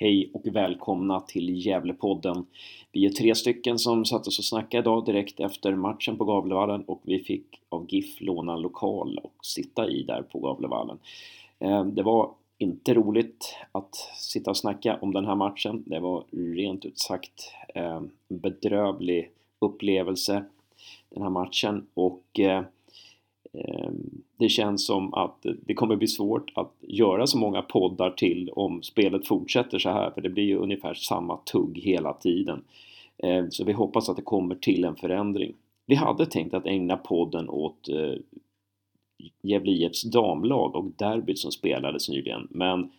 Hej och välkomna till Gävlepodden. Vi är tre stycken som satt oss och snackade idag direkt efter matchen på Gavlevallen och vi fick av GIF låna en lokal och sitta i där på Gavlevallen. Eh, det var inte roligt att sitta och snacka om den här matchen. Det var rent ut sagt eh, en bedrövlig upplevelse den här matchen och eh, Ehm, det känns som att det kommer bli svårt att göra så många poddar till om spelet fortsätter så här för det blir ju ungefär samma tugg hela tiden. Ehm, så vi hoppas att det kommer till en förändring. Vi hade tänkt att ägna podden åt eh, Gävle IFs damlag och derbyt som spelades nyligen men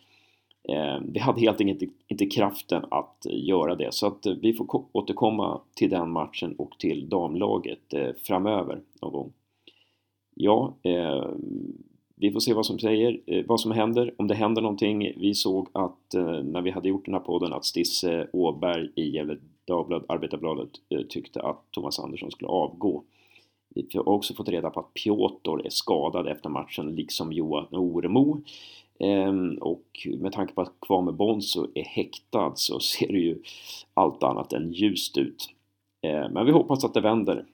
ehm, vi hade helt enkelt inte kraften att göra det så att vi får återkomma till den matchen och till damlaget eh, framöver någon gång ja, eh, vi får se vad som säger, eh, vad som händer, om det händer någonting. Vi såg att eh, när vi hade gjort den här podden att Stisse Åberg i Gefle Dagblad, Arbetarbladet, eh, tyckte att Thomas Andersson skulle avgå. Vi har också fått reda på att Piotr är skadad efter matchen, liksom Johan Oremo. Ehm, och med tanke på att Kwame Bonzo är häktad så ser det ju allt annat än ljust ut. Ehm, men vi hoppas att det vänder.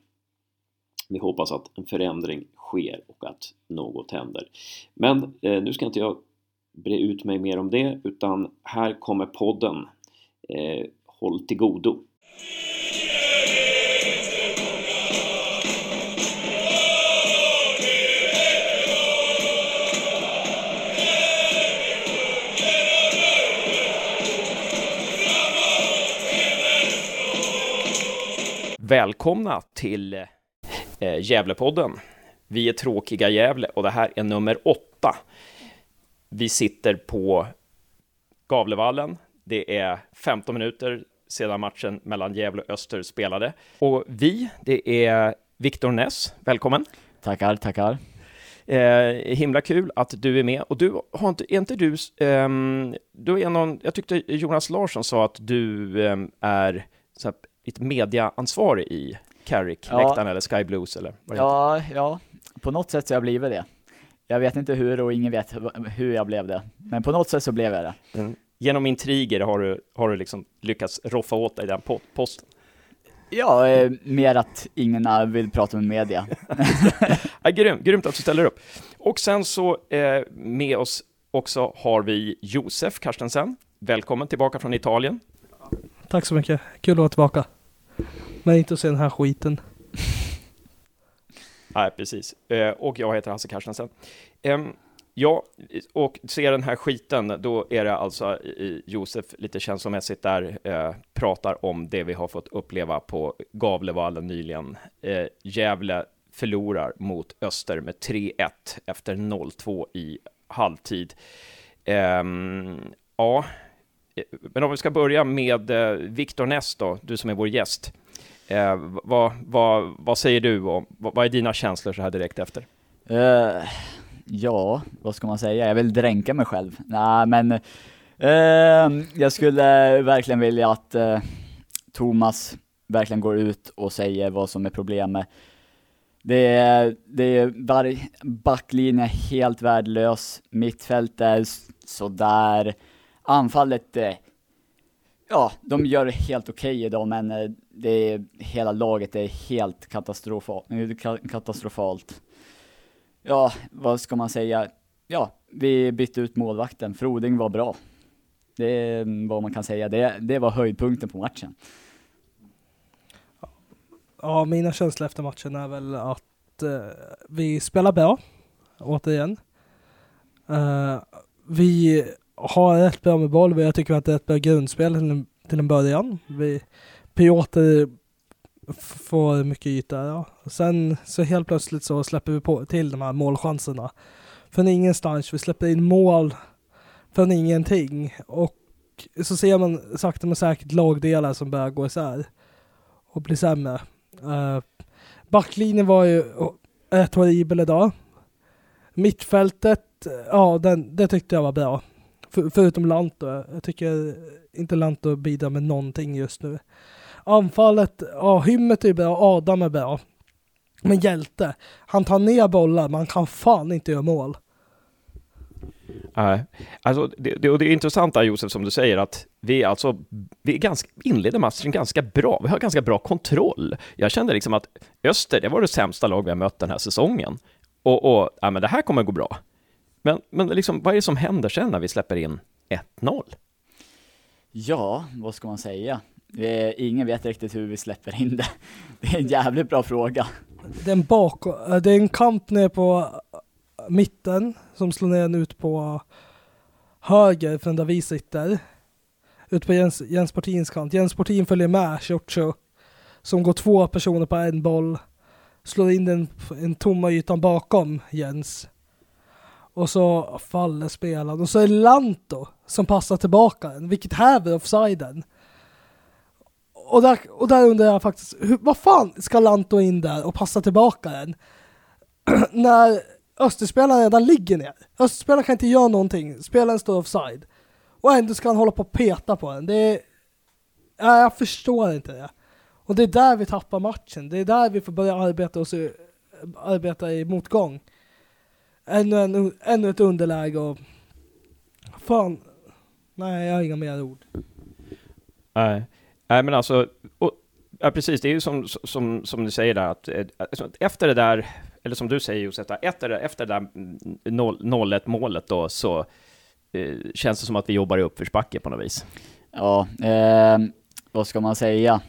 Vi hoppas att en förändring sker och att något händer. Men eh, nu ska inte jag bre ut mig mer om det utan här kommer podden. Eh, håll till godo! Välkomna till eh, Gävlepodden. Vi är tråkiga Gävle och det här är nummer åtta. Vi sitter på Gavlevallen. Det är 15 minuter sedan matchen mellan Gävle och Öster spelade. Och vi, det är Viktor Ness. Välkommen! Tackar, tackar! Eh, himla kul att du är med. Och du, har inte, är inte du, eh, du är någon, jag tyckte Jonas Larsson sa att du eh, är så här, lite mediaansvarig i Carrick-läktaren ja. eller Sky Blues eller vad det ja, heter. Ja, på något sätt så har jag blivit det. Jag vet inte hur och ingen vet hur jag blev det. Men på något sätt så blev jag det. Mm. Genom intriger har du, har du liksom lyckats roffa åt dig den posten? Ja, eh, mer att ingen vill prata med media. ja, grym, grymt att du ställer upp. Och sen så eh, med oss också har vi Josef Karstensen. Välkommen tillbaka från Italien. Tack så mycket. Kul att vara tillbaka. Men inte att se den här skiten. Nej, precis. Eh, och jag heter Hasse Carstensen. Ehm, ja, och ser den här skiten, då är det alltså Josef lite känslomässigt där, eh, pratar om det vi har fått uppleva på Gavlevallen nyligen. Eh, Gävle förlorar mot Öster med 3-1 efter 0-2 i halvtid. Ehm, ja, eh, men om vi ska börja med Viktor Ness då, du som är vår gäst. Eh, vad, vad, vad säger du och vad, är dina känslor så här direkt efter? Uh, ja, vad ska man säga? Jag vill dränka mig själv. Nej, men uh, jag skulle verkligen vilja att uh, Thomas verkligen går ut och säger vad som är problemet. Det är, det är backlinjen är helt värdelös, Mittfältet är sådär, anfallet är Ja, de gör det helt okej okay idag, men eh, det är, hela laget är helt katastrofalt. Eh, katastrofalt. Ja, vad ska man säga? Ja, vi bytte ut målvakten. Froding var bra. Det är mm, vad man kan säga. Det, det var höjdpunkten på matchen. Ja, mina känslor efter matchen är väl att eh, vi spelar bra, återigen. Eh, vi har rätt bra med boll. Jag tycker vi har ett rätt bra grundspel till en, till en början. Vi, Piotr får mycket yta. Ja. Sen så helt plötsligt så släpper vi på till de här målchanserna. Från ingenstans. Vi släpper in mål från ingenting. Och så ser man sakta men säkert lagdelar som börjar gå isär och bli sämre. Uh, backlinjen var ju rätt horribel idag. Mittfältet, ja, den, det tyckte jag var bra. För, förutom Lanto. Jag tycker inte Lanto bidrar med någonting just nu. Anfallet, ja, Hymmet är bra, Adam är bra. Men Hjälte, han tar ner bollar, man kan fan inte göra mål. Nej, alltså det, det, och det är intressant där Josef, som du säger, att vi alltså vi ganska, inleder matchen ganska bra. Vi har ganska bra kontroll. Jag kände liksom att Öster, det var det sämsta lag vi har mött den här säsongen. Och, och ja, men det här kommer gå bra. Men, men liksom, vad är det som händer sen när vi släpper in 1-0? Ja, vad ska man säga? Ingen vet riktigt hur vi släpper in det. Det är en jävligt bra fråga. Det är en, bak det är en kamp ner på mitten som slår ner en ut på höger från där vi sitter. Ut på Jens, Jens Portins kant. Jens Portin följer med Cioccio som går två personer på en boll. Slår in den, en tomma ytan bakom Jens. Och så faller spelaren. Och så är det Lanto som passar tillbaka den, vilket häver offsiden. Och där, och där undrar jag faktiskt, hur, vad fan ska Lanto in där och passa tillbaka den? När Österspelaren redan ligger ner. Österspelaren kan inte göra någonting. Spelaren står offside. Och ändå ska han hålla på och peta på den. Det är... Ja, jag förstår inte det. Och det är där vi tappar matchen. Det är där vi får börja arbeta, oss, arbeta i motgång. Ännu, en, ännu ett underläge och... Fan. Nej, jag har inga mer ord. Nej, Nej men alltså... Och, ja, precis, det är ju som, som, som du säger där, att alltså, efter det där eller som du säger Josef, efter, efter det där 0-1 målet då, så eh, känns det som att vi jobbar i uppförsbacke på något vis. Ja, eh, vad ska man säga?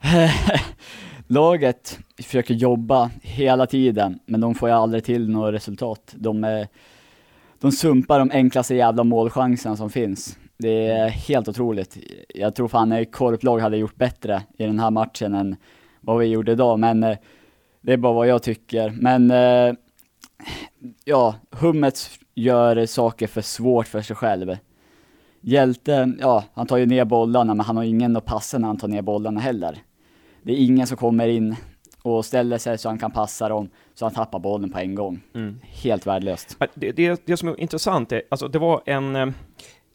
Laget försöker jobba hela tiden, men de får ju aldrig till något resultat. De, är, de sumpar de enklaste jävla målchanserna som finns. Det är helt otroligt. Jag tror fan att korplag hade gjort bättre i den här matchen än vad vi gjorde idag, men eh, det är bara vad jag tycker. Men eh, ja, Hummets gör saker för svårt för sig själv. Hjälten, ja, han tar ju ner bollarna, men han har ingen att passa när han tar ner bollarna heller. Det är ingen som kommer in och ställer sig så han kan passa dem, så han tappar bollen på en gång. Mm. Helt värdelöst. Det, det, det som är intressant är, alltså det var en, eh,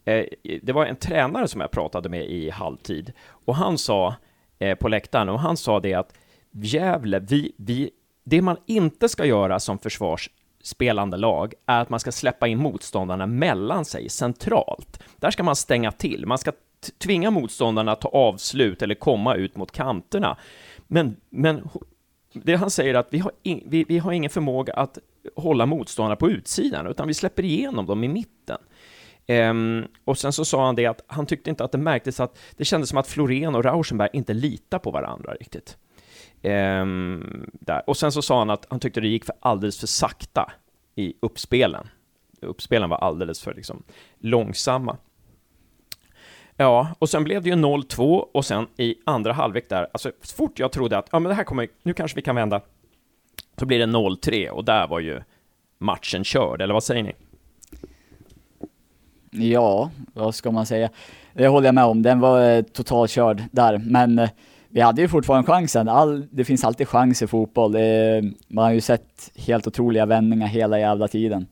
eh, det var en tränare som jag pratade med i halvtid, och han sa eh, på läktaren, och han sa det att Gävle, vi, vi, det man inte ska göra som försvarsspelande lag är att man ska släppa in motståndarna mellan sig centralt. Där ska man stänga till. Man ska tvinga motståndarna att ta avslut eller komma ut mot kanterna. Men, men det han säger är att vi har, in, vi, vi har ingen förmåga att hålla motståndarna på utsidan, utan vi släpper igenom dem i mitten. Um, och sen så sa han det att han tyckte inte att det märktes att det kändes som att Florén och Rauschenberg inte litar på varandra riktigt. Um, där. Och sen så sa han att han tyckte det gick för alldeles för sakta i uppspelen. Uppspelen var alldeles för liksom, långsamma. Ja, och sen blev det ju 0-2 och sen i andra halvlek där, alltså så fort jag trodde att ja, men det här kommer, nu kanske vi kan vända, så blir det 0-3 och där var ju matchen körd, eller vad säger ni? Ja, vad ska man säga? Det håller jag med om, den var eh, totalt körd där, men eh, vi hade ju fortfarande chansen. All, det finns alltid chans i fotboll. Det, man har ju sett helt otroliga vändningar hela jävla tiden.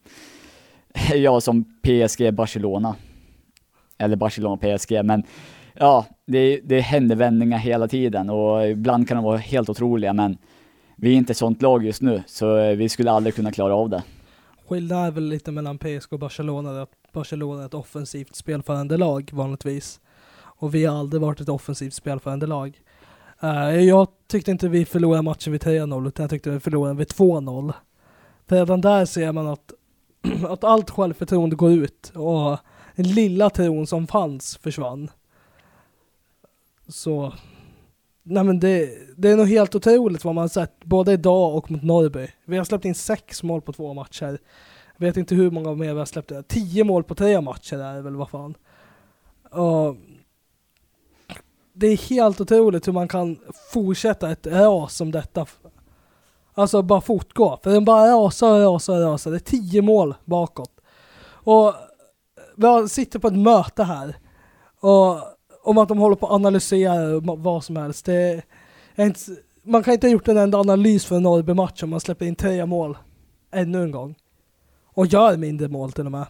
Ja, som PSG, Barcelona. Eller Barcelona, PSG, men ja, det, det händer vändningar hela tiden och ibland kan de vara helt otroliga, men vi är inte ett sånt lag just nu, så vi skulle aldrig kunna klara av det. Skillnaden är väl lite mellan PSG och Barcelona, att Barcelona är ett offensivt spelförande lag vanligtvis. Och vi har aldrig varit ett offensivt spelförande lag. Uh, jag tyckte inte vi förlorade matchen vid 3-0 utan jag tyckte vi förlorade vid 2-0. Redan där ser man att, att allt självförtroende går ut och den lilla tron som fanns försvann. Så, nej men det, det är nog helt otroligt vad man har sett både idag och mot Norrby. Vi har släppt in sex mål på två matcher. Jag vet inte hur många mer vi har släppt. in. Tio mål på tre matcher är det väl, vad fan. Och det är helt otroligt hur man kan fortsätta ett ras som detta. Alltså bara fortgå. För den bara rasar och rasar och rasar. Det är tio mål bakåt. Och vi sitter på ett möte här. Och om att de håller på att analysera vad som helst. Det är inte, man kan inte ha gjort en enda analys för en Norrby-match om man släpper in tre mål ännu en gång. Och gör mindre mål till och med.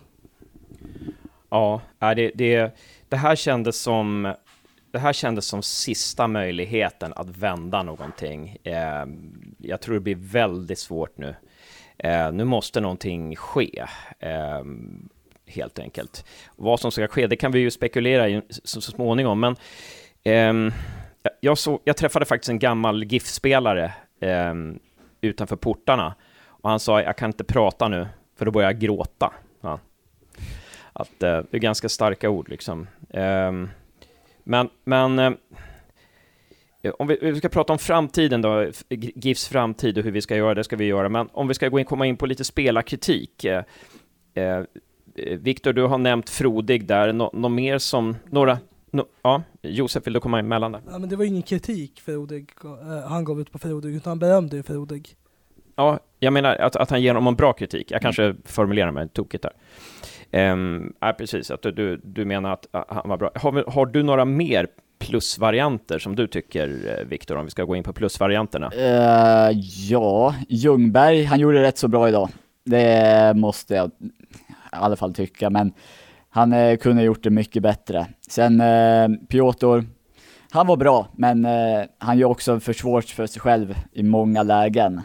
Ja, det, det, det här kändes som det här kändes som sista möjligheten att vända någonting. Eh, jag tror det blir väldigt svårt nu. Eh, nu måste någonting ske, eh, helt enkelt. Vad som ska ske, det kan vi ju spekulera i så, så småningom, men eh, jag, så, jag träffade faktiskt en gammal GIF-spelare eh, utanför portarna och han sa jag kan inte prata nu, för då börjar jag gråta. Ja. Att, eh, det är ganska starka ord liksom. Ehm, men, men eh, om vi, vi, ska prata om framtiden då, GIFs framtid och hur vi ska göra det ska vi göra, men om vi ska gå in, komma in på lite spelarkritik. Eh, eh, Viktor, du har nämnt Frodig där, Nå, något mer som, några, no, ja, Josef, vill du komma emellan där? Ja, men det var ingen kritik Frodig, eh, han gav ut på Frodig, utan han berömde ju Frodig. Ja, jag menar att, att han ger honom bra kritik. Jag kanske formulerar mig tokigt där. Um, ja, precis, att du, du, du menar att han var bra. Har, har du några mer plusvarianter som du tycker, eh, Viktor, om vi ska gå in på plusvarianterna? Uh, ja, Ljungberg, han gjorde rätt så bra idag. Det måste jag alla fall tycka, men han eh, kunde gjort det mycket bättre. Sen eh, Piotr, han var bra, men eh, han gör också för svårt för sig själv i många lägen.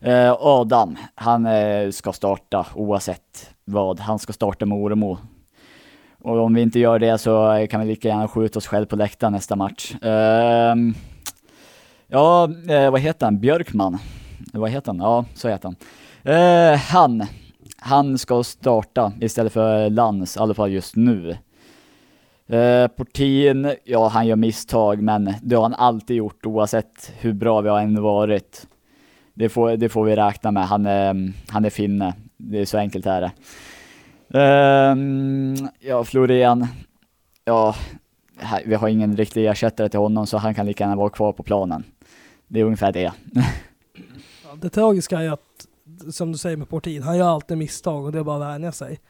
Eh, Adam, han eh, ska starta oavsett vad. Han ska starta med Oremo och om vi inte gör det så eh, kan vi lika gärna skjuta oss själv på läktaren nästa match. Ehm, ja, vad heter han? Björkman? Vad heter han? Ja, så heter han. Han, han ska starta istället för Lans, i alla fall just nu. Eh, Portin, ja han gör misstag, men det har han alltid gjort oavsett hur bra vi har än varit. Det får, det får vi räkna med, han är, han är finne. Det är så enkelt är det. Eh, ja, Florén. Ja, vi har ingen riktig ersättare till honom så han kan lika gärna vara kvar på planen. Det är ungefär det. det tragiska är att, som du säger med Portin, han gör alltid misstag och det är bara att vänja sig.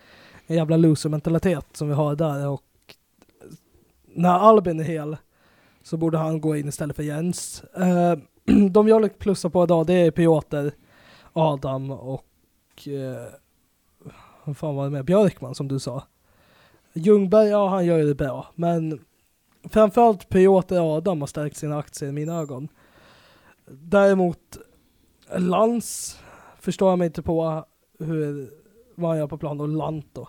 En jävla loser-mentalitet som vi har där och när Albin är hel så borde han gå in istället för Jens. Uh, de jag vill plussa på idag det är Piotr, Adam och eh, uh, vad fan var det med? Björkman som du sa. Ljungberg, ja han gör det bra, men framförallt Piotr Adam har stärkt sina aktier i mina ögon. Däremot Lans förstår jag mig inte på hur, vad han gör på plan och Lanto.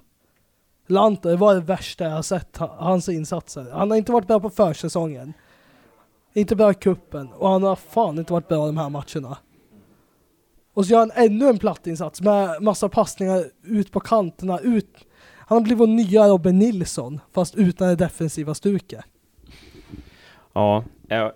Lanto, det var det värsta jag har sett, hans insatser. Han har inte varit bra på försäsongen. Inte bra i kuppen och han har fan inte varit bra de här matcherna. Och så gör han ännu en plattinsats med massa passningar ut på kanterna. Ut. Han har blivit vår nya Robin Nilsson, fast utan det defensiva stuket. Ja,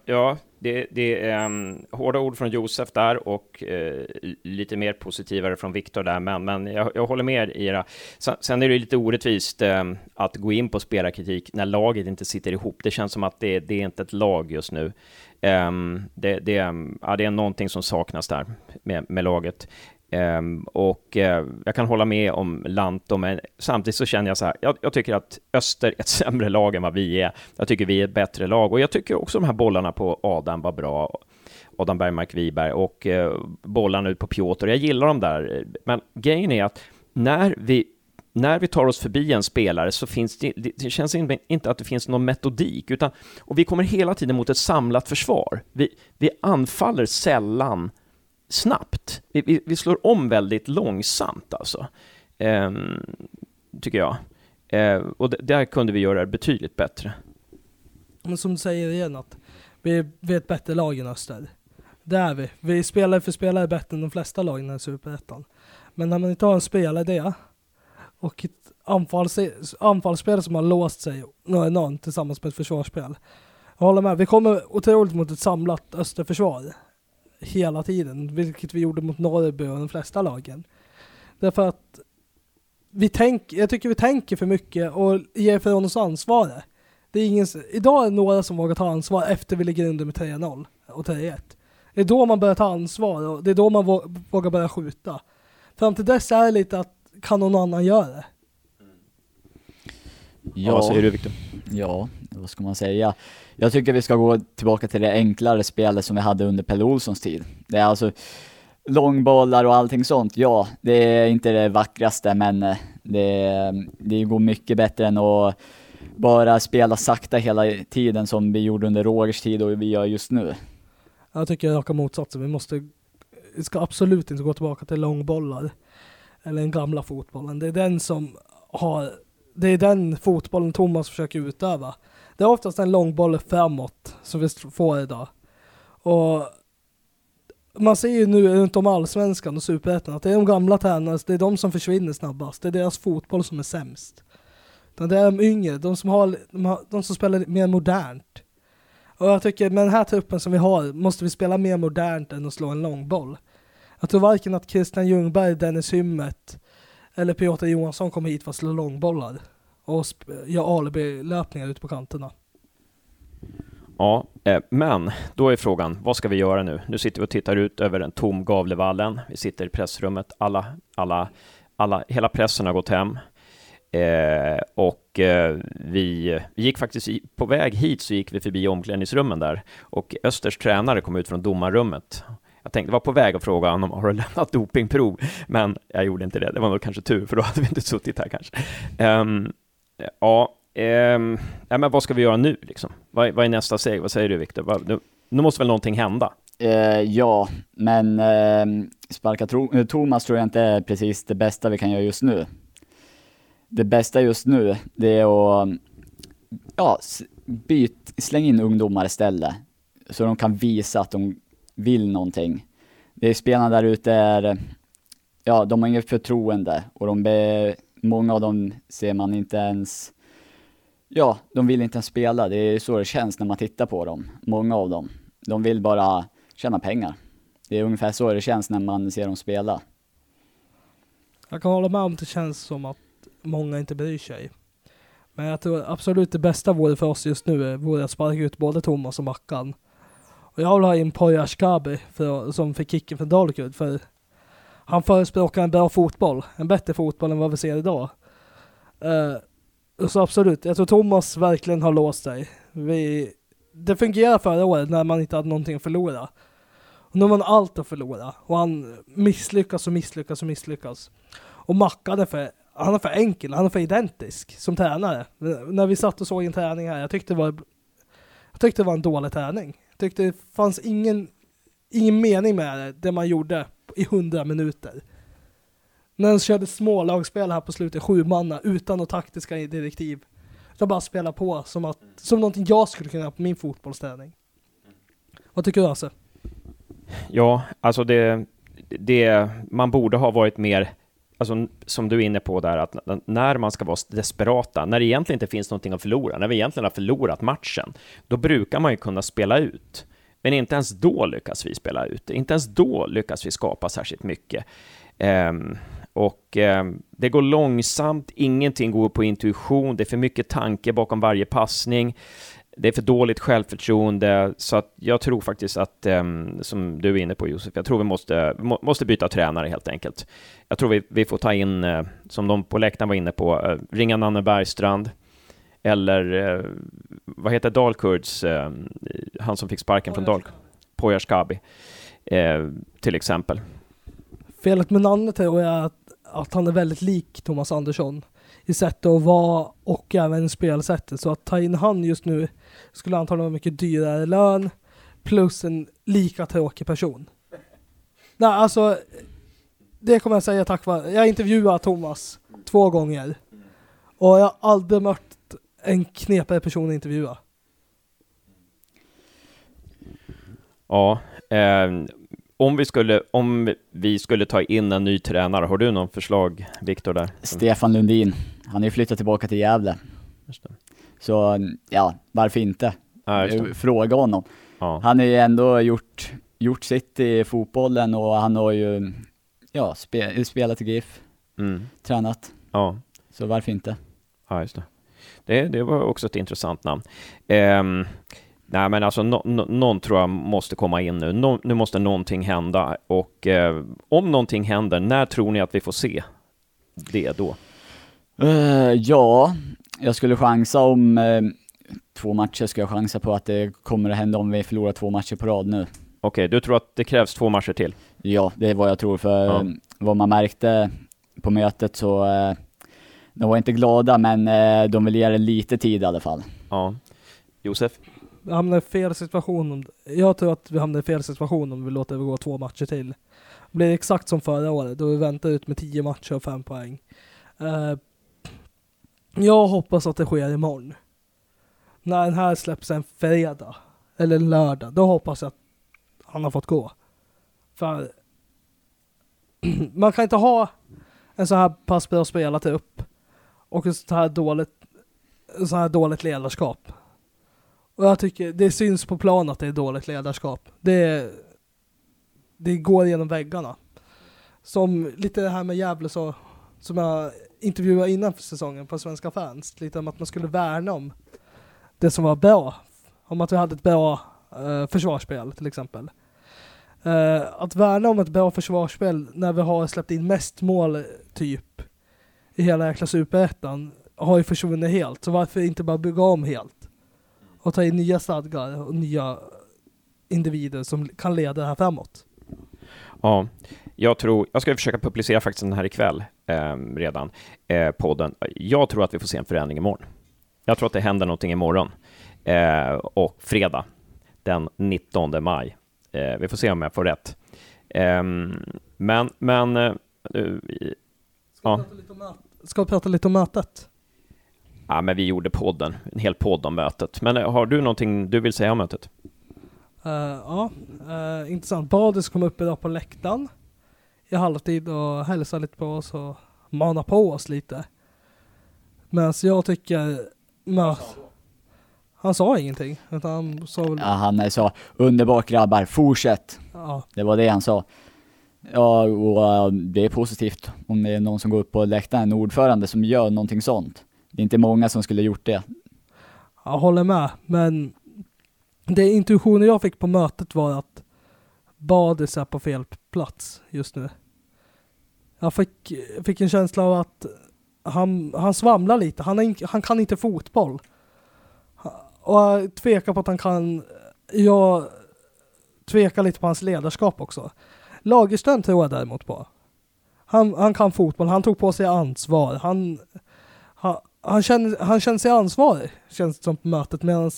ja det, det är um, hårda ord från Josef där och uh, lite mer positivare från Viktor där, men, men jag, jag, håller med er. Sen, sen är det lite orättvist um, att gå in på spelarkritik när laget inte sitter ihop. Det känns som att det, det är inte ett lag just nu. Um, det, det, ja, det är någonting som saknas där med, med laget. Um, och uh, jag kan hålla med om Lanto, men samtidigt så känner jag så här, jag, jag, tycker att Öster är ett sämre lag än vad vi är. Jag tycker vi är ett bättre lag och jag tycker också de här bollarna på Adam var bra. Adam Bergmark Wiberg och uh, bollarna ut på Piotr. Jag gillar dem där, men grejen är att när vi när vi tar oss förbi en spelare så finns det, det känns inte att det finns någon metodik, utan, och vi kommer hela tiden mot ett samlat försvar. Vi, vi anfaller sällan snabbt. Vi, vi, vi slår om väldigt långsamt alltså, ehm, tycker jag. Ehm, och där kunde vi göra det betydligt bättre. Men som du säger igen att vi, vi är ett bättre lag än Öster. Det är vi. Vi spelar för spelare bättre än de flesta lagen i Superettan. Men när man inte har en spelare och ett anfalls, anfallsspel som har låst sig någon tillsammans med ett försvarsspel. Jag håller med, vi kommer otroligt mot ett samlat Österförsvar hela tiden, vilket vi gjorde mot Norrby och de flesta lagen. Därför att vi tänk, jag tycker vi tänker för mycket och ger ifrån oss ansvaret. Det är ingen, idag är det några som vågar ta ansvar efter vi ligger under med 3-0 och 3-1. Det är då man börjar ta ansvar och det är då man vågar börja skjuta. Fram till dess är det lite att kan någon annan göra det? Ja, vad säger du Viktor? Ja, vad ska man säga? Jag tycker vi ska gå tillbaka till det enklare spelet som vi hade under Pelle Olssons tid. Det är alltså långbollar och allting sånt. Ja, det är inte det vackraste, men eh, det, det går mycket bättre än att bara spela sakta hela tiden som vi gjorde under Rogers tid och vi gör just nu. Jag tycker raka motsatsen. Vi måste vi ska absolut inte gå tillbaka till långbollar. Eller den gamla fotbollen. Det är den som har, det är den fotbollen Thomas försöker utöva. Det är oftast en långboll framåt som vi får idag. Och man ser ju nu runt om allsvenskan och superettan att det är de gamla tränarna, det är de som försvinner snabbast. Det är deras fotboll som är sämst. Utan det är de yngre, de som, har, de, har, de som spelar mer modernt. Och jag tycker med den här truppen som vi har måste vi spela mer modernt än att slå en långboll. Jag tror varken att Christian Ljungberg, Dennis Hymmet eller Piotr Johansson kommer hit för att slå långbollar och gör alibi-löpningar ute på kanterna. Ja, eh, men då är frågan, vad ska vi göra nu? Nu sitter vi och tittar ut över den tom Gavlevallen. Vi sitter i pressrummet. Alla, alla, alla, hela pressen har gått hem. Eh, och eh, vi, vi gick faktiskt i, på väg hit så gick vi förbi omklädningsrummen där och Östers tränare kom ut från domarrummet. Jag tänkte var på väg att fråga honom, har du lämnat dopingprov? Men jag gjorde inte det. Det var nog kanske tur, för då hade vi inte suttit här kanske. Um, ja, ehm, um, ja, men vad ska vi göra nu liksom? Vad, vad är nästa steg? Vad säger du Viktor? Nu, nu måste väl någonting hända? Eh, ja, men ehm, eh, sparka Thomas tror jag inte är precis det bästa vi kan göra just nu det bästa just nu, det är att ja, byt, släng in ungdomar istället. Så de kan visa att de vill någonting. Det är spelarna där ute är, ja, de har inget förtroende och de be, många av dem ser man inte ens, ja, de vill inte ens spela. Det är så det känns när man tittar på dem, många av dem. De vill bara tjäna pengar. Det är ungefär så det känns när man ser dem spela. Jag kan hålla med om det känns som att många inte bryr sig. Men jag tror absolut det bästa vore för oss just nu vore att sparka ut både Thomas och Mackan. Och jag vill ha in Poya Ashkabi som fick kicken från Dalkurd för han förespråkar en bra fotboll, en bättre fotboll än vad vi ser idag. Uh, så absolut, jag tror Thomas verkligen har låst sig. Vi, det fungerade förra året när man inte hade någonting att förlora. Och nu har man allt att förlora och han misslyckas och misslyckas och misslyckas. Och Mackan är för han är för enkel, han är för identisk som tränare. När vi satt och såg en träning här, jag tyckte det var, jag tyckte det var en dålig träning. Jag tyckte det fanns ingen, ingen mening med det, det man gjorde i hundra minuter. När de körde smålagsspel här på slutet, sju manna utan några taktiska direktiv. Jag bara spelar på som, att, som någonting jag skulle kunna göra på min fotbollsträning. Vad tycker du Hasse? Ja, alltså det, det, man borde ha varit mer alltså, som du är inne på där, att när man ska vara desperata, när det egentligen inte finns någonting att förlora, när vi egentligen har förlorat matchen, då brukar man ju kunna spela ut. Men inte ens då lyckas vi spela ut. det, Inte ens då lyckas vi skapa särskilt mycket. Um, och um, det går långsamt, ingenting går på intuition, det är för mycket tanke bakom varje passning det är för dåligt självförtroende, så att jag tror faktiskt att, um, som du är inne på Josef, jag tror vi måste, må, måste byta tränare helt enkelt. Jag tror vi, vi får ta in, uh, som de på läktaren var inne på, uh, ringa Nanne Bergstrand, eller uh, vad heter Dalkurds, han som fick sparken från Dal, Pojarskabi, till exempel. Felet med Nanne tror jag är att, att han är väldigt lik Thomas Andersson i sättet att vara och även spelsättet. Så att ta in han just nu skulle antagligen vara mycket dyrare lön plus en lika tråkig person. Nej, alltså det kommer jag säga tack vare. Jag intervjuade Thomas två gånger och jag har aldrig mött en knepigare person att intervjua. Ja, eh, om vi, skulle, om vi skulle ta in en ny tränare, har du någon förslag, Viktor? där? Stefan Lundin. Han har ju flyttat tillbaka till Gävle. Så ja, varför inte? Ja, Fråga honom. Ja. Han har ju ändå gjort, gjort sitt i fotbollen och han har ju ja, spe, spelat i GIF, mm. tränat. Ja. Så varför inte? Ja, just det. Det, det var också ett intressant namn. Um, nej, men alltså no, no, någon tror jag måste komma in nu. No, nu måste någonting hända och uh, om någonting händer, när tror ni att vi får se det då? Uh, ja, jag skulle chansa om uh, två matcher, ska jag chansa på att det kommer att hända om vi förlorar två matcher på rad nu. Okej, du tror att det krävs två matcher till? Ja, det är vad jag tror, för ja. vad man märkte på mötet så de var inte glada, men de vill ge det lite tid i alla fall. Ja. Josef? Vi hamnar i fel situation. Jag tror att vi hamnar i fel situation om vi låter det gå två matcher till. blir exakt som förra året då vi väntar ut med 10 matcher och 5 poäng. Eh, jag hoppas att det sker imorgon. När den här släpps en fredag eller en lördag, då hoppas jag att han har fått gå. För man kan inte ha en så här pass bra spelare upp och ett så här dåligt, sånt här dåligt ledarskap. Och jag tycker det syns på plan att det är dåligt ledarskap. Det, det går genom väggarna. Som lite det här med Gävle så, som jag intervjuade innan för säsongen på Svenska fans. Lite om att man skulle värna om det som var bra. Om att vi hade ett bra eh, försvarsspel till exempel. Eh, att värna om ett bra försvarsspel när vi har släppt in mest mål typ i hela jäkla superettan har ju försvunnit helt. Så varför inte bara bygga om helt? Och ta in nya stadgar och nya individer som kan leda det här framåt. Ja, jag tror, jag ska försöka publicera faktiskt den här ikväll eh, redan, eh, podden. Jag tror att vi får se en förändring imorgon. Jag tror att det händer någonting imorgon eh, och fredag den 19 maj. Eh, vi får se om jag får rätt. Ehm, men, men... Eh, ja. Ska vi prata lite om mötet? Ja, men vi gjorde podden, en hel podd om mötet. Men eh, har du någonting du vill säga om mötet? Uh, ja, uh, intressant. Badis kom upp idag på läktaren i halvtid och hälsade lite på oss och manade på oss lite. Men jag tycker möt... Han sa ingenting, utan han sa väl... Ja, han sa underbart grabbar, fortsätt. Ja. Det var det han sa. Ja, och eh, det är positivt om det är någon som går upp på läktaren, en ordförande som gör någonting sånt. Det är inte många som skulle gjort det. Jag håller med, men det intuitionen jag fick på mötet var att Badis är på fel plats just nu. Jag fick, fick en känsla av att han, han svamlar lite. Han, är, han kan inte fotboll. Och jag tvekar på att han kan... Jag tvekar lite på hans ledarskap också. Lagerström tror jag däremot på. Han, han kan fotboll, han tog på sig ansvar. Han, han, han, känner, han känner sig ansvarig, känns det som på mötet. Medan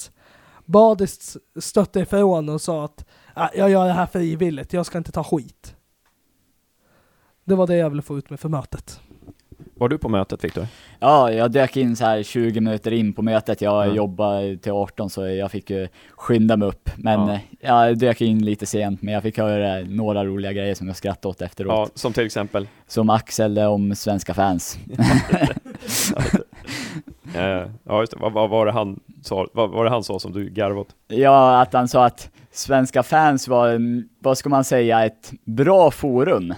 Badis stötte ifrån och sa att äh, jag gör det här frivilligt, jag ska inte ta skit. Det var det jag ville få ut med för mötet. Var du på mötet Viktor? Ja, jag dök in så här 20 minuter in på mötet. Jag mm. jobbar till 18 så jag fick ju skynda mig upp. Men ja. Eh, jag dök in lite sent, men jag fick höra några roliga grejer som jag skrattade åt efteråt. Ja, som till exempel? Som Axel om svenska fans. ja, just det. Vad, vad, var det han sa, vad var det han sa som du garvade åt? Ja, att han sa att svenska fans var, vad ska man säga, ett bra forum.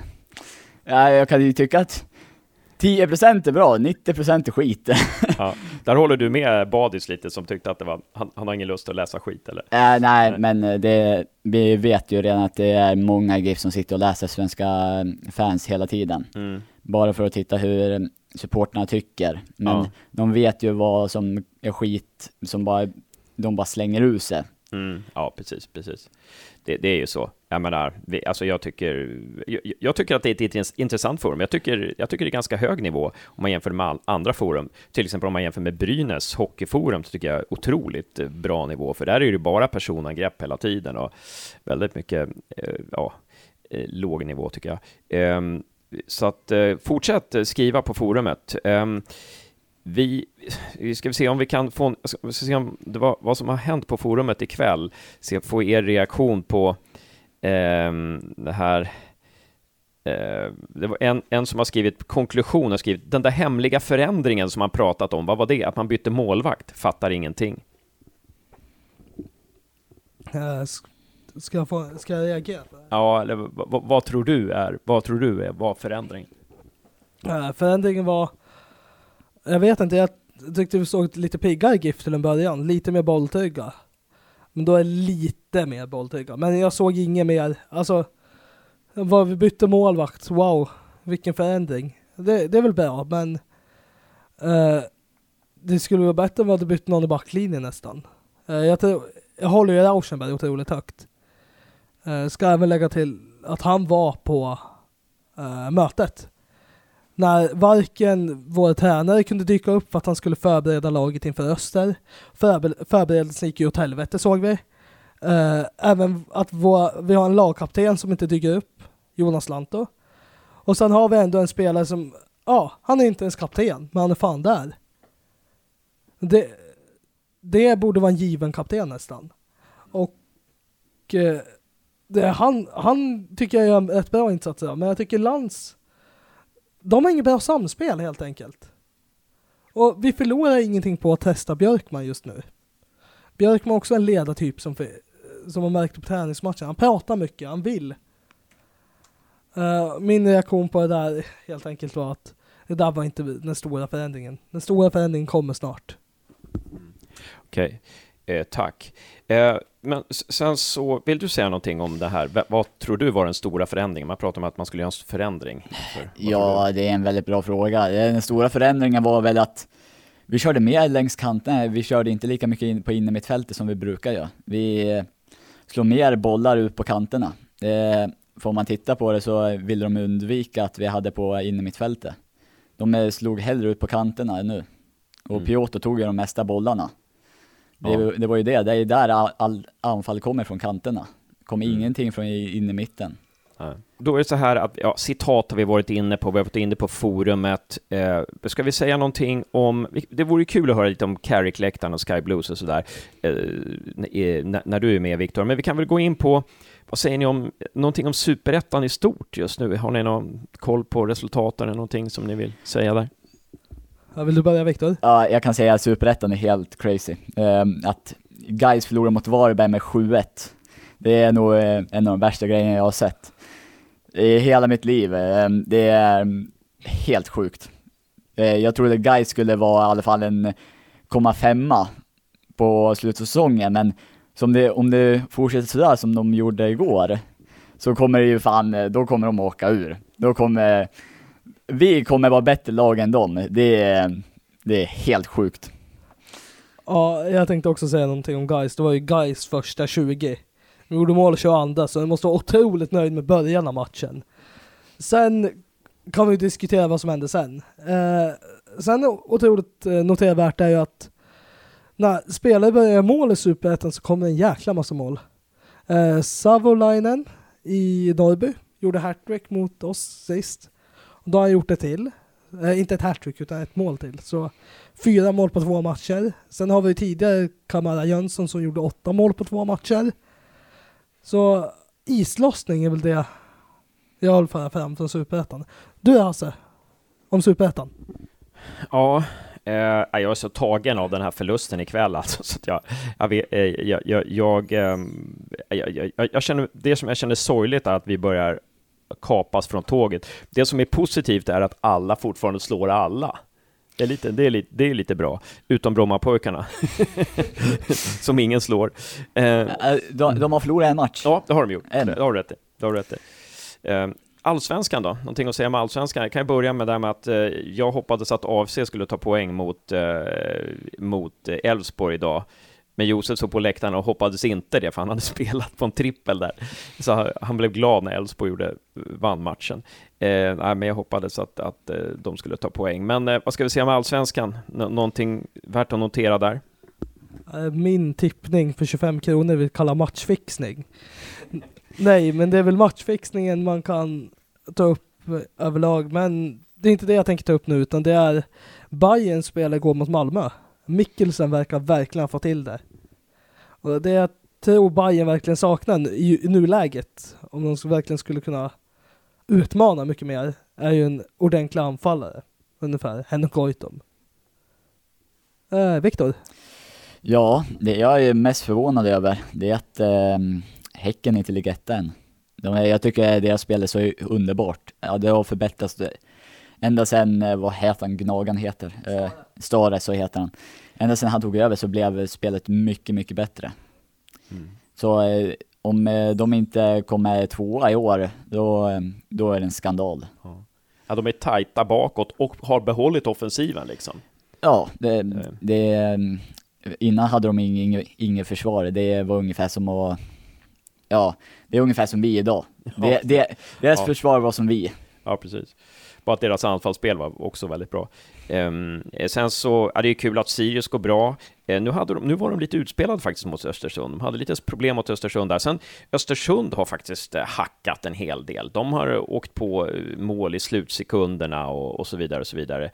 Ja, jag kan ju tycka att 10% är bra, 90% är skit. ja, där håller du med Badis lite som tyckte att det var, han, han har ingen lust att läsa skit eller? Äh, nej, men eh, det, vi vet ju redan att det är många GIF som sitter och läser svenska fans hela tiden. Mm. Bara för att titta hur supporterna tycker. Men ja. de vet ju vad som är skit som bara, de bara slänger ur sig. Mm, ja, precis, precis. Det, det, är ju så. Jag menar, vi, alltså jag tycker, jag, jag, tycker att det är ett intressant forum. Jag tycker, jag tycker det är ganska hög nivå om man jämför med andra forum. Till exempel om man jämför med Brynäs hockeyforum, så tycker jag otroligt eh, bra nivå, för där är det bara personangrepp hela tiden och väldigt mycket, eh, ja, eh, låg nivå tycker jag. Ehm, så att fortsätt skriva på forumet. Ehm, Ehm, vi, vi ska se om vi kan få, ska se om det var, vad som har hänt på forumet ikväll, se, få er reaktion på eh, det här eh, det var en, en som har skrivit konklusion, har skrivit den där hemliga förändringen som man pratat om, vad var det? Att man bytte målvakt, fattar ingenting. Uh, ska, jag få, ska jag reagera? Ja, eller vad, vad, tror du är, vad tror du är, vad förändring? Uh, förändringen var jag vet inte, jag tyckte vi såg lite piggare GIF till en början. Lite mer bolltrygga. Men då är lite mer bolltrygga. Men jag såg inget mer, alltså vad vi bytte målvakt, wow, vilken förändring. Det, det är väl bra, men uh, det skulle vara bättre om vi hade bytt någon i backlinjen nästan. Uh, jag, tror, jag håller ju Rauschenberg otroligt högt. Uh, ska även lägga till att han var på mötet när varken vår tränare kunde dyka upp för att han skulle förbereda laget inför Öster. Förber förberedelsen gick ju åt helvete såg vi. Uh, även att vår, vi har en lagkapten som inte dyker upp Jonas Lantto. Och sen har vi ändå en spelare som, ja, han är inte ens kapten, men han är fan där. Det, det borde vara en given kapten nästan. Och uh, det, han, han tycker jag gör ett bra insats men jag tycker Lantz de har inget bra samspel helt enkelt. Och vi förlorar ingenting på att testa Björkman just nu. Björkman är också en ledartyp som, för, som man märkte på träningsmatchen. Han pratar mycket, han vill. Uh, min reaktion på det där helt enkelt var att det där var inte den stora förändringen. Den stora förändringen kommer snart. Mm. Okej, okay eh, tack. Eh, men sen så, vill du säga någonting om det här? V vad tror du var den stora förändringen? Man pratar om att man skulle göra en förändring. För, ja, det är en väldigt bra fråga. Den stora förändringen var väl att vi körde mer längs kanterna, vi körde inte lika mycket in på innermittfältet som vi brukar göra. Vi eh, slår mer bollar ut på kanterna. Eh, får man titta på det så ville de undvika att vi hade på innermittfältet. De eh, slog hellre ut på kanterna nu. Och mm. Piotr tog ju de mesta bollarna. Det, ja. det, var ju det, det är där all, all anfall kommer från kanterna. kom mm. ingenting från in i mitten. Då är det så här att, ja, citat har vi varit inne på, vi har varit inne på forumet. Eh, ska vi säga någonting om, det vore kul att höra lite om Carrick-läktaren och Sky Blues och sådär, eh, när du är med Viktor, men vi kan väl gå in på, vad säger ni om, någonting om superettan i stort just nu? Har ni någon koll på resultaten eller någonting som ni vill säga där? Ja, vill du börja Viktor? Ja, jag kan säga att superettan är helt crazy. Ehm, att Guys förlorar mot Varberg med 7-1. Det är nog eh, en av de värsta grejerna jag har sett i hela mitt liv. Ehm, det är helt sjukt. Eh, jag trodde Guys skulle vara i alla fall en komma femma på slutsäsongen, men som det, om det fortsätter sådär som de gjorde igår, så kommer det ju fan, eh, då kommer de åka ur. Då kommer vi kommer vara bättre lag än dem. Det är, det är helt sjukt. Ja, jag tänkte också säga någonting om guys. Det var ju guys första 20. De gjorde mål 22, så de måste vara otroligt nöjd med början av matchen. Sen kan vi diskutera vad som hände sen. Eh, sen otroligt eh, notervärt är ju att när spelare börjar göra mål i Superettan så kommer en jäkla massa mål. Eh, Savolainen i Norrby gjorde hattrick mot oss sist. Då har han gjort det till. Eh, inte ett hattrick utan ett mål till. Så fyra mål på två matcher. Sen har vi tidigare Kamara Jönsson som gjorde åtta mål på två matcher. Så islossning är väl det jag vill föra fram från Superettan. Du Hasse, om Superettan? Ja, eh, jag är så tagen av den här förlusten ikväll alltså, så att jag, jag, vet, eh, jag, jag, ehm, jag, jag, jag, jag, känner, det som jag känner sorgligt är att vi börjar kapas från tåget. Det som är positivt är att alla fortfarande slår alla. Det är lite, det är lite, det är lite bra, utom Brommapojkarna, som ingen slår. Eh, de, de, har förlorat en match. Ja, det har de gjort. En. Det har du rätt i. Det har rätt i. Eh, allsvenskan då? Någonting att säga om allsvenskan? Jag kan börja med det med att eh, jag hoppades att AFC skulle ta poäng mot, eh, mot Elfsborg idag. Men Josef såg på läktaren och hoppades inte det, för han hade spelat på en trippel där. Så han blev glad när Elfsborg gjorde, eh, vann matchen. Eh, nej, men jag hoppades att, att eh, de skulle ta poäng. Men eh, vad ska vi säga med allsvenskan? N någonting värt att notera där? Eh, min tippning för 25 kronor vill kalla matchfixning. Nej, men det är väl matchfixningen man kan ta upp överlag, men det är inte det jag tänker ta upp nu, utan det är Bayern spelar går mot Malmö. Mikkelsen verkar verkligen ha fått till det. Och det jag tror Bayern verkligen saknar i, i nuläget, om de verkligen skulle kunna utmana mycket mer, är ju en ordentlig anfallare. Ungefär, Henrik Goitom. Eh, Viktor? Ja, det jag är mest förvånad över, det är att eh, Häcken inte ligger etta än. De, jag tycker deras spel är så underbart. Ja, det har förbättrats ända sen, eh, vad heter han, Gnagan heter? Eh, Stare, så heter han. Ända sen han tog över så blev spelet mycket, mycket bättre. Mm. Så eh, om eh, de inte kommer tvåa i år, då, då är det en skandal. Ja. ja, de är tajta bakåt och har behållit offensiven liksom. Ja, det, det innan hade de inget, inget försvar. Det var ungefär som att, ja, det är ungefär som vi idag. Ja. Det, det, deras ja. försvar var som vi. Ja, precis. Bara att deras anfallsspel var också väldigt bra. Um, sen så, ja, det är kul att Sirius går bra. Eh, nu, hade de, nu var de lite utspelade faktiskt mot Östersund. De hade lite problem mot Östersund där. Sen Östersund har faktiskt eh, hackat en hel del. De har eh, åkt på mål i slutsekunderna och, och så vidare och så vidare.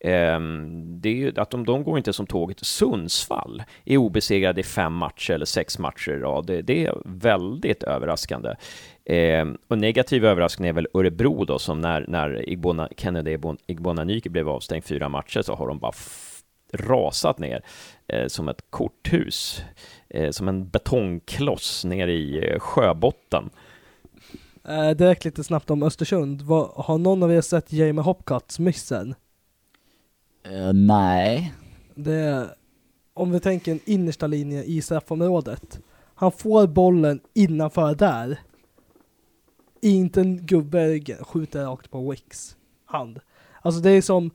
Ehm, det är ju att de, de går inte som tåget. Sundsvall är obesegrade i fem matcher eller sex matcher i rad. Det, det är väldigt överraskande. Eh, och negativ överraskning är väl Örebro då, som när, när Igbona, Kennedy Igbonanyike blev avstängd fyra matcher så har de bara rasat ner eh, som ett korthus, eh, som en betongkloss ner i eh, sjöbotten. Eh, direkt lite snabbt om Östersund. Var, har någon av er sett Jamie Hopcats missen? Uh, nej. Det är, om vi tänker en innersta linje i straffområdet. Han får bollen innanför där. Inte en gubbe skjuter rakt på Wicks hand. Alltså det är som...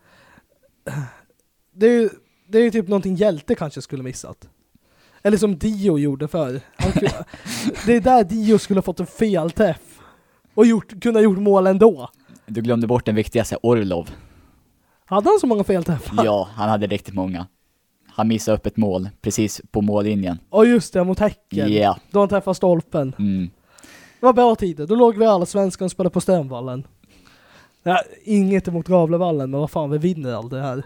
Det är ju det är typ någonting hjälte kanske skulle missat. Eller som Dio gjorde förr. det är där Dio skulle ha fått en felträff. Och gjort, kunna gjort mål ändå. Du glömde bort den viktigaste, Orlov. Hade han så många felträffar? Ja, han hade riktigt många. Han missade upp ett mål, precis på mållinjen. Ja just det, mot Häcken. Yeah. Då han träffade stolpen. Mm. Det var bra tider. Då låg vi alla svenskar och spelade på Stenvallen. Ja, inget emot Gavlevallen, men vad fan, vi vinner aldrig här.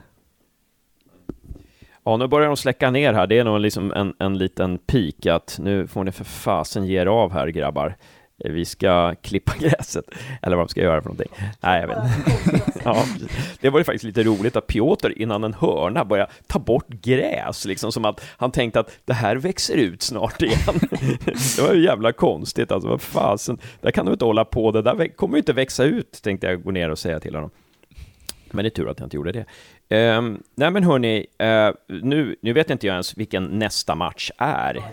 Ja, nu börjar de släcka ner här. Det är nog liksom en, en liten pik att nu får ni för fasen ge er av här grabbar. Eh, vi ska klippa gräset, eller vad de ska göra för någonting. Nej, jag vet inte. ja, det var ju faktiskt lite roligt att Piotr innan en hörna började ta bort gräs, liksom som att han tänkte att det här växer ut snart igen. det var ju jävla konstigt, alltså vad fasen, där kan du inte hålla på, det där kommer ju inte växa ut, tänkte jag gå ner och säga till honom. Men det är tur att jag inte gjorde det. Um, nej men hörni, uh, nu, nu vet inte jag ens vilken nästa match är.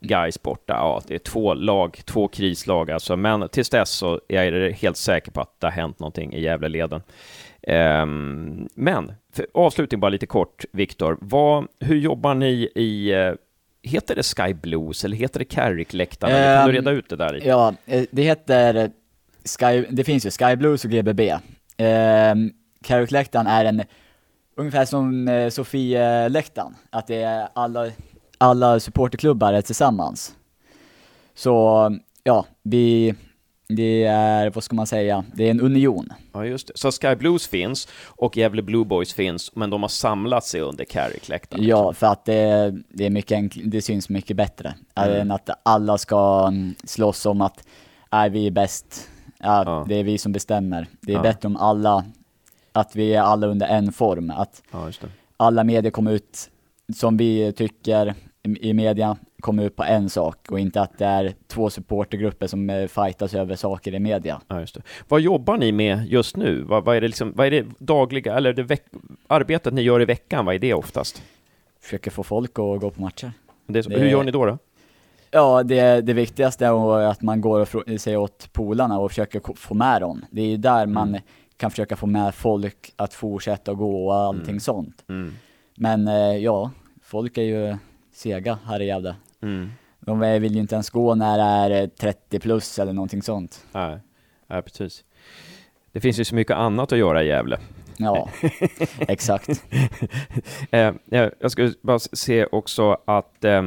Guys borta, ja det är två lag, två krislag alltså, men tills dess så är jag helt säker på att det har hänt någonting i Gävleleden. Um, men, för avslutning bara lite kort, Viktor, hur jobbar ni i uh, Heter det Sky Blues eller heter det Carrick-läktaren? Um, kan du reda ut det där lite? Ehm, ja, eh, det heter Sky, det finns ju Sky Blues och GBB. Um, Carrick-läktaren är en ungefär som eh, Sofie-läktaren, att det är alla, alla supporterklubbar är tillsammans. Så ja, vi, det är, vad ska man säga, det är en union. Ja, just det. Så Sky Blues finns och Gävle Blue Boys finns, men de har samlat sig under Carrick-läktaren? Ja, liksom. för att det, det, är mycket det syns mycket bättre. Mm. Än att alla ska mm, slåss om att är vi är bäst, ja, ja. det är vi som bestämmer. Det är ja. bättre om alla att vi är alla under en form. Att ja, alla medier kommer ut som vi tycker i media kommer ut på en sak och inte att det är två supportergrupper som eh, fightas över saker i media. Ja, just det. Vad jobbar ni med just nu? Vad, vad är det liksom, vad är det dagliga, eller det veck, arbetet ni gör i veckan, vad är det oftast? Försöker få folk att gå på matcher. Det så, det, hur gör ni då? då? Ja, det, det viktigaste är att man går och säger åt polarna och försöker få med dem. Det är ju där man mm kan försöka få med folk att fortsätta gå och allting mm. sånt. Mm. Men eh, ja, folk är ju sega här i Gävle. Mm. De vill ju inte ens gå när det är 30 plus eller någonting sånt. Nej, ja, precis. Det finns ju så mycket annat att göra i Gävle. Ja, exakt. eh, jag skulle bara se också att eh,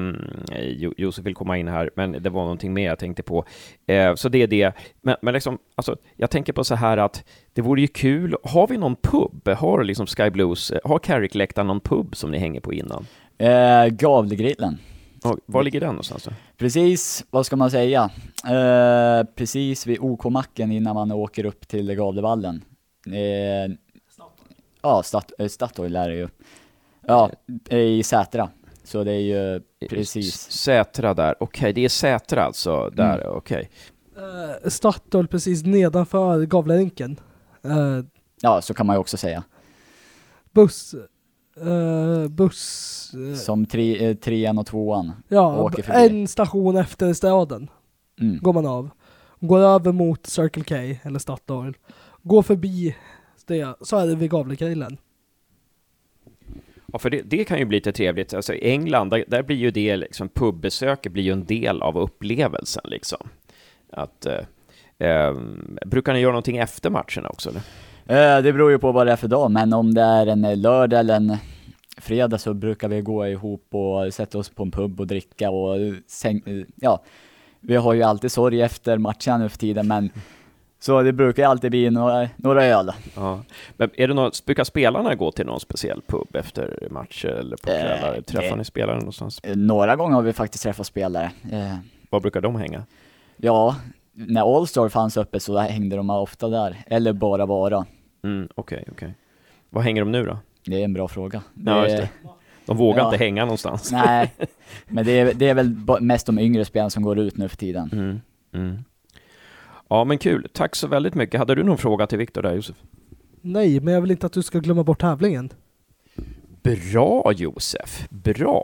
Josef vill komma in här, men det var någonting mer jag tänkte på. Eh, så det är det. Men, men liksom, alltså, jag tänker på så här att det vore ju kul. Har vi någon pub? Har liksom Sky Blues, har Carrick-läktaren någon pub som ni hänger på innan? Eh, Gavlegrillen. Och var ligger den någonstans då? Precis, vad ska man säga? Eh, precis vid OK-macken innan man åker upp till Gavlevallen. Eh, Ja, Stat eh, Statoil är det ju. Ja, i Sätra. Så det är ju precis. Sätra där, okej, okay, det är Sätra alltså, där, mm. okej. Okay. Uh, eh, Statoil precis nedanför Gavlerinken. Uh, ja, så kan man ju också säga. Buss, uh, buss... Som tre, trean och tvåan Ja, åker förbi. en station efter staden mm. går man av. Går över mot Circle K, eller Statoil. Går förbi det, så är det vid Gavlegrillen. Ja, för det, det, kan ju bli lite trevligt. Alltså i England, där, där blir ju det, liksom, pubbesöket blir ju en del av upplevelsen liksom. Att, eh, eh, brukar ni göra någonting efter matcherna också eller? Eh, det beror ju på vad det är för dag, men om det är en lördag eller en fredag så brukar vi gå ihop och sätta oss på en pub och dricka och säng, ja, vi har ju alltid sorg efter matcherna nu för tiden, men så det brukar alltid bli några, några öl. Ja. Men är det något, brukar spelarna gå till någon speciell pub efter matcher eller på kvällar? Eh, Träffar det- ni spelare någonstans? Eh, Några gånger har vi faktiskt träffat spelare. Eh, Var brukar de hänga? ja, när Allstar fanns uppe så hängde de ofta där, eller bara Vara. Mm, Okej, okej. Var hänger de nu då? Det är en bra fråga. Ja, just det. De vågar Ja. inte hänga någonstans. Nej, men det är, det är väl mest de yngre spelarna som går ut nu för tiden. Mm, mm. Ja, men kul. Tack så väldigt mycket. Hade du någon fråga till Viktor där, Josef? Nej, men jag vill inte att du ska glömma bort tävlingen. Bra Josef, bra.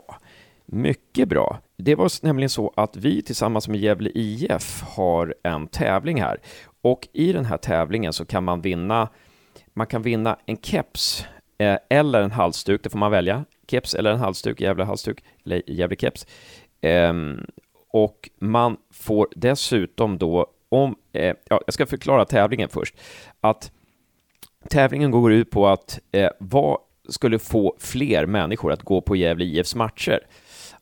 Mycket bra. Det var nämligen så att vi tillsammans med Gävle IF har en tävling här. Och i den här tävlingen så kan man vinna, man kan vinna en keps eh, eller en halsduk, det får man välja. Keps eller en halsduk, Gävle halsduk, eller Gävle keps. Ehm, och man får dessutom då, om, eh, ja, jag ska förklara tävlingen först, att tävlingen går ut på att eh, vad skulle få fler människor att gå på Gävle IFs matcher?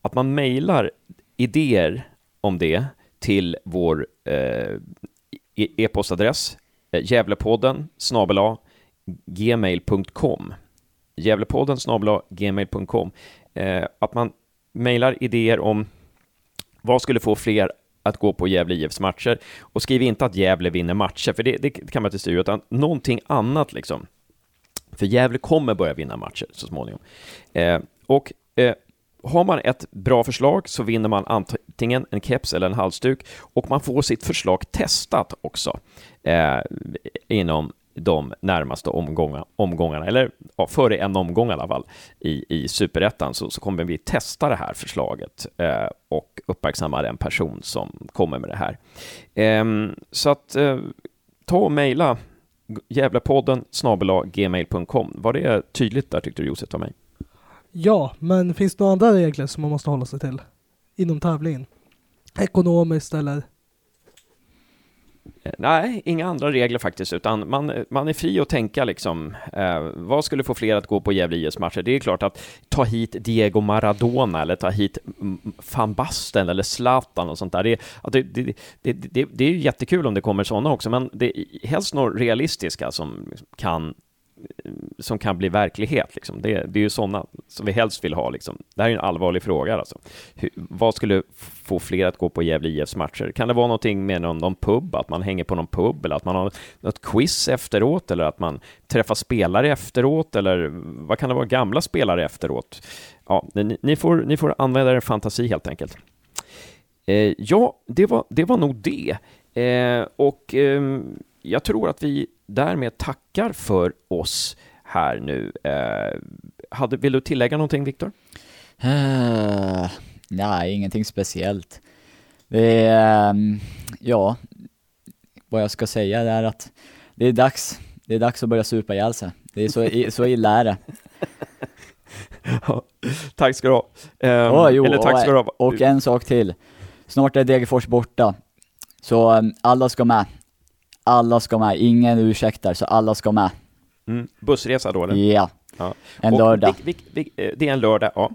Att man mejlar idéer om det till vår eh, e- e-postadress eh, Gävlepodden snabel gmail.com Gävlepodden snabel gmail.com eh, Att man mejlar idéer om vad skulle få fler att gå på Gävle IFs matcher och skriv inte att Gävle vinner matcher, för det, det kan man inte styra, utan någonting annat liksom. För Gävle kommer börja vinna matcher så småningom. Eh, och eh, har man ett bra förslag så vinner man antingen en keps eller en halsduk och man får sitt förslag testat också eh, inom de närmaste omgånga, omgångarna, eller ja, före en omgång i alla fall, i, i superettan så, så kommer vi testa det här förslaget eh, och uppmärksamma den person som kommer med det här. Eh, så att eh, ta och mejla Gävlepodden snabel gmail.com. Var det tydligt där tyckte du Josef av mig? Ja, men finns det några andra regler som man måste hålla sig till? Inom tävlingen? Ekonomiskt eller? Eh, nej, inga andra regler faktiskt, utan man, eh, man är fri att tänka liksom, eh, vad skulle få fler att gå på Gävle IS matcher? Det är klart att ta hit Diego Maradona eller ta hit mm, van Basten eller Zlatan och sånt där. Det, det, det, det, det, det är ju jättekul om det kommer sådana också, men det är helst några realistiska som liksom kan som kan bli verklighet. Liksom. Det, det är ju sådana som vi helst vill ha. Liksom. Det här är ju en allvarlig fråga. Alltså. Hur, vad skulle få fler att gå på Gävle IFs matcher? Kan det vara någonting med någon, någon pub, att man hänger på någon pub, eller att man har något quiz efteråt, eller att man träffar spelare efteråt, eller vad kan det vara, gamla spelare efteråt? Ja, ni, ni, får, ni får använda er fantasi helt enkelt. Eh, ja, det var, det var nog det. Eh, och eh, jag tror att vi därmed tackar för oss här nu. Eh, hade, vill du tillägga någonting, Viktor? Uh, nej, ingenting speciellt. Det är, ehm, ja, vad jag ska säga är att det är dags, det är dags att börja supa ihjäl sig. Det är så, i- så illa är det. tack ska du ha. Eh, Åh, jo, eller tack ska du ha. och, och en sak till. Snart är Degerfors borta. Så um, alla ska med. Alla ska med, ingen ursäktar, så alla ska med. Mm, bussresa då, eller? Ja, Ja. en Och lördag. Vik, vik, vik, eh, det är en lördag, ja.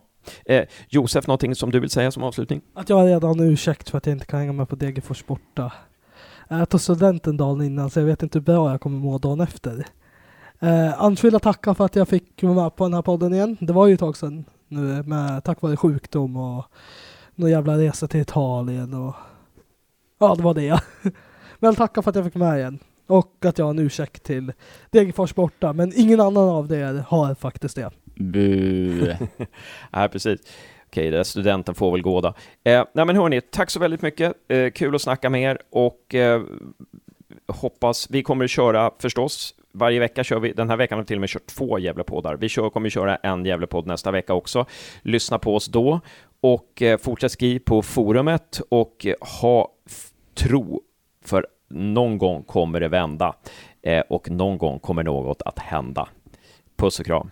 Eh, Josef, någonting som du vill säga som avslutning? Att jag har redan ursäkt för att jag inte kan hänga med på Degerfors borta. Jag tog studenten dagen innan så jag vet inte hur bra jag kommer må dagen efter. Eh, annars vill jag tacka för att jag fick vara med på den här podden igen. Det var ju ett tag sedan nu med tack vare sjukdom och någon jävla resa till Italien och ja, det var det. Men tacka för att jag fick med igen. Och att jag har en ursäkt till Degerfors borta. Men ingen annan av er har faktiskt det. Bu. Nej, precis. Okej, där studenten får väl gå då. Eh, nej, men hörni, tack så väldigt mycket. Eh, kul att snacka med er och eh, hoppas vi kommer att köra förstås. Varje vecka kör vi, den här veckan har vi till och med kört två Gävlepoddar. Vi kör, kommer att köra en Gävlepodd nästa vecka också. Lyssna på oss då och eh, fortsätt skriv på forumet och eh, ha tro för någon gång kommer det vända eh, och någon gång kommer något att hända. Puss och kram.